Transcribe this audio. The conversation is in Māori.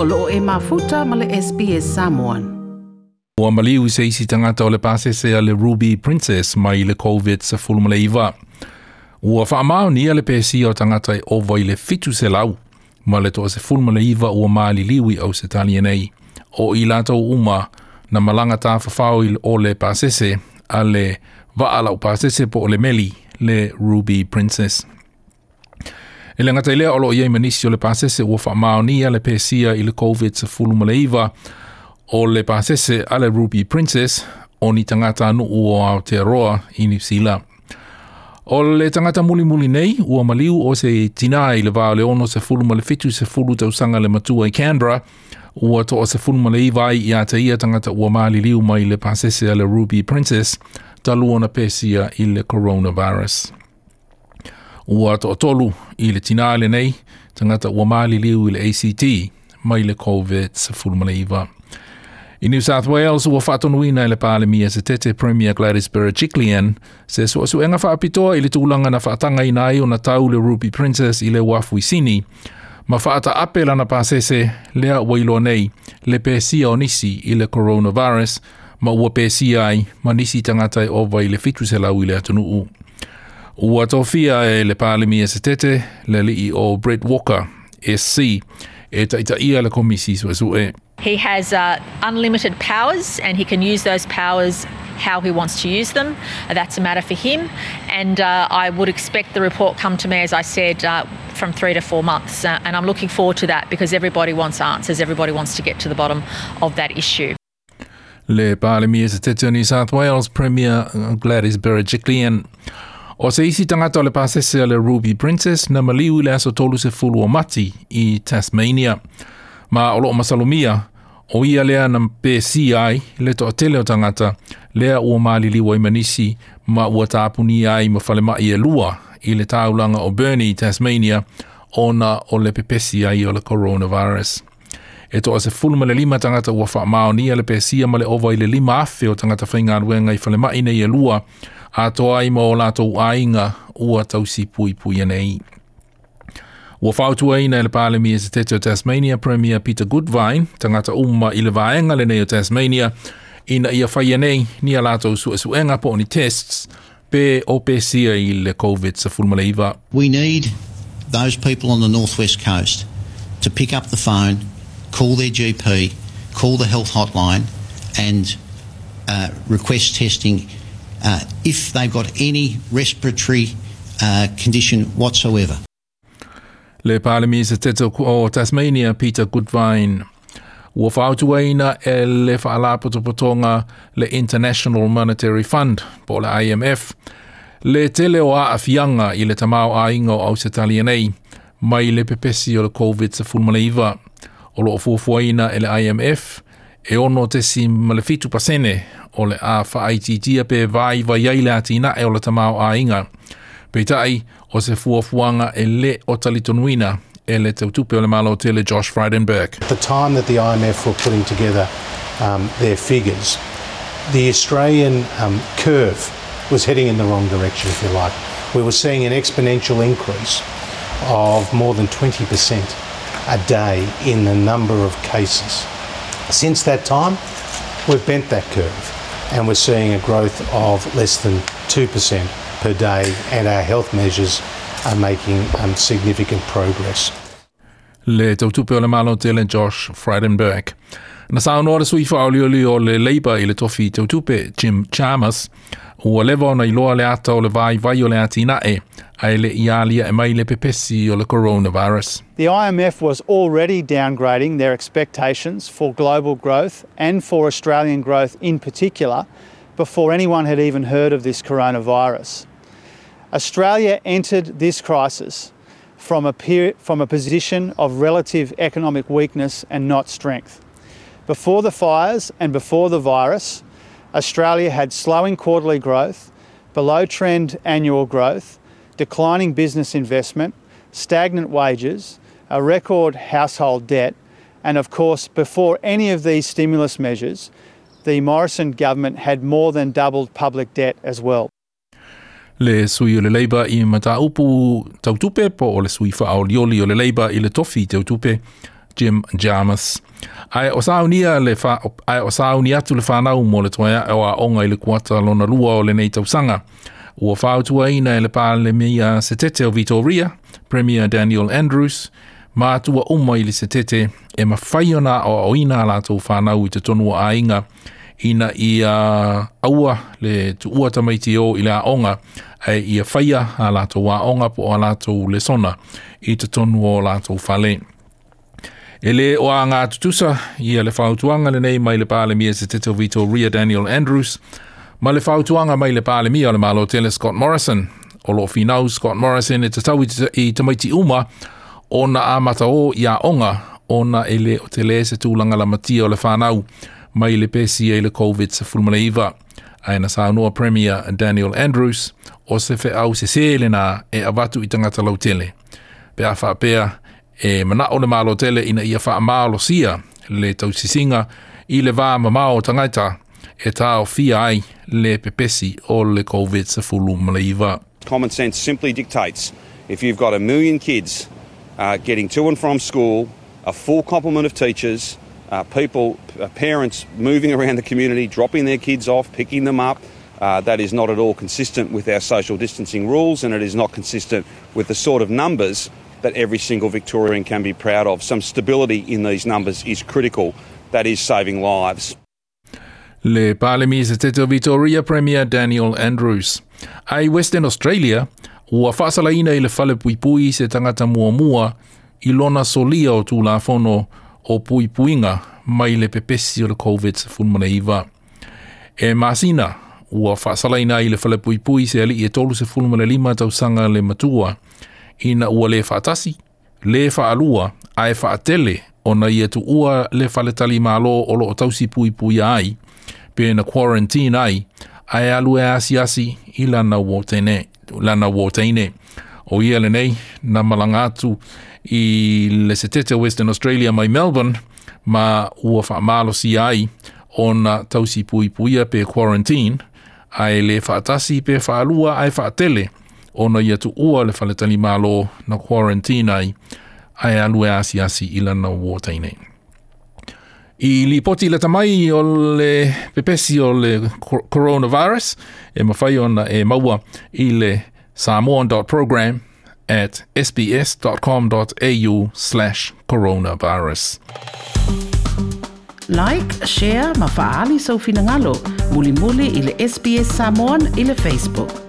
o loo e mafuta ma le SPS Samoan. Ua maliu se isi tangata o le pasesea le Ruby Princess mai le COVID-19 iwa. Ua whaamau nia le pēsi o tangata e ova i le fitu se lau, ma le toa se fulma le iwa ua maali liwi au se tali nei, o uma na malanga tā whawhau o le pasese a le ala pasese po o le meli le Ruby Princess. E le ngata ilea olo ia i manisi o le pasese ua wha maonia le pesia i le COVID sa fulu maleiva o le pasese ale Ruby Princess o ni tangata anu ua Aotearoa i New Zealand. O le tangata muli muli nei ua maliu o se tina i le vaa leono sa fulu male fitu sa fulu tausanga le matua i Canberra ua toa sa fulu male i vai i ata ia tangata ua maali liu mai le pasese ale Ruby Princess talua na pesia i le coronavirus ua to atolu i le tina ale nei, tangata ua maali liu i le ACT, mai le COVID sa fulmaleiva. I New South Wales, ua whaatonuina i le pāle mia se tete Premier Gladys Berejiklian, se sua su enga whaapitoa i le tūlanga na whaatanga i nai o na tau le Ruby Princess i le Wafuisini, ma whaata ape lana pāsese lea ua iloa nei le pēsia o nisi i le coronavirus, ma ua pēsia ai ma nisi tangata i e owa i le fitu se lau i le atunuu. Eh, le le o Brett Walker SC e le komisi He has uh, unlimited powers and he can use those powers how he wants to use them. That's a matter for him. And uh, I would expect the report come to me, as I said, uh, from three to four months. Uh, and I'm looking forward to that because everybody wants answers. Everybody wants to get to the bottom of that issue. Le Parlemia New South Wales Premier Gladys Berejiklian O se isi tangata o le pasese le Ruby Princess na maliu i le aso tolu se fulu o mati i Tasmania. Ma o loo masalumia, o ia lea na PCI le toa tele o tangata lea ua maali liwa i manisi ma ua tāpuni ai ma falema i e lua i le tāulanga o Burnie, Tasmania, ona o le pepesi ai o le coronavirus. E toa se fulma le lima tangata ua wha maoni a le pesia ma le ova i le lima afe o tangata whaingaruenga i falema i e lua a toa i mō lātou ainga ua tausi pui pui anei. Ua whautua i nei le pālemi e se tete o Tasmania Premier Peter Goodvine, tangata umma i le vāenga le nei o Tasmania, ina ia whaia nei ni a lātou su su enga po ni tests, pe o pesia i le COVID sa fulmaleiva. We need those people on the northwest coast to pick up the phone, call their GP, call the health hotline and uh, request testing Uh, if they've got any respiratory uh, condition whatsoever. Le palemisa teto o Tasmania, Peter Goodvine. Ua whautuaina e le whaalapoto potonga le International Monetary Fund, po le IMF, le tele o aafianga i le tamau a ingo au se nei, mai le pepesi o le COVID-19. O loo fuafuaina e le IMF, e ono te si malefitu pasene o le a whaaititia pe vai vai ei le atina e o le tamau a inga. Pei tai, o se fuafuanga e le o talitonuina e le tautupe o le malo tele Josh Frydenberg. At the time that the IMF were putting together um, their figures, the Australian um, curve was heading in the wrong direction, if you like. We were seeing an exponential increase of more than 20% a day in the number of cases. Since that time, we've bent that curve and we're seeing a growth of less than 2% per day, and our health measures are making um, significant progress. Le Dr. Bjørn Marlow Dylan Josh Frydenberg. Na saunoa sui fa oli oli o le Labour i tofi te utupe Jim Chalmers ua lewa ona i loa le ata o le vai vai o le atina e ai le ialia e mai le pepesi o le coronavirus. The IMF was already downgrading their expectations for global growth and for Australian growth in particular before anyone had even heard of this coronavirus. Australia entered this crisis from a, from a position of relative economic weakness and not strength. Before the fires and before the virus, Australia had slowing quarterly growth, below trend annual growth, declining business investment, stagnant wages, a record household debt, and of course, before any of these stimulus measures, the Morrison government had more than doubled public debt as well. le sui o le leiba i mataupu tautupe po o le sui faaolioli o le leiba i le tofi tautupe Jim Jarmus. Ai o saunia le fa ai o saunia atu le whanau mo le toia o e a onga i le kuata lona lua o le nei tausanga. Ua whautua ina e le pāle mea se tete o Vitoria, Premier Daniel Andrews, mā tua uma i le se tete e ma whaiona o a oina la tau whanau i te tonua a inga ina i a aua le tu uatamaiti o i le a onga e ia whaia a la tau a onga po a la le sona i te tonua o la tau Ele le o anga tutusa i le whautuanga le nei mai le pāle mia se te tovito Ria Daniel Andrews, ma le whautuanga mai le pāle mia le malo tele Scott Morrison. O lo whinau Scott Morrison e te tau i tamaiti uma o na amata o i a onga o na e o te le se tūlanga la matia o le whanau mai le pesi e le COVID sa fulmana iwa. Aina sa anua Premier Daniel Andrews o se whi au se se e avatu i tangata lau tele. Pea whapea, pea. e eh, mana o le malo tele ina ia sia le i le wā mamao tangata e tā o fia ai le pepesi o le COVID-19 Common sense simply dictates if you've got a million kids uh, getting to and from school, a full complement of teachers, uh, people, uh, parents moving around the community, dropping their kids off, picking them up. Uh, that is not at all consistent with our social distancing rules and it is not consistent with the sort of numbers that every single Victorian can be proud of. Some stability in these numbers is critical. That is saving lives. Le Palemis Teto Victoria Premier Daniel Andrews. Ai Western Australia, ua whasala ina i le fale puipui se tangata mua mua i lona solia o tūla fono o puipuinga mai le pepesi o le COVID-19. E masina, ua whasala ina i le fale puipui se ali i e tolu se fulmane lima tausanga le matua, ina ua le fatasi. le faalua ae faatele ona ia tuua le faletali malo o loo pui ai pe na quarantine ai ae alu e asiasi i lana ua teine, lana ua teine. o ia nei na malaga atu i le setete western australia mai melbourne ma ua faamalosia ai ona tausipuipuia pe quarantine ae le faatasi pe faalua ae faatele ona ia tu ua le faletali malo na quarantine ai ai alu e asi asi ila na wataine. I li poti le tamai o le pepesi o le coronavirus e mawhai ona e maua i le samoan.program at sbs.com.au slash coronavirus. Like, share, mafaali sa so ufinangalo. Muli muli ili SBS Samoan ili Facebook.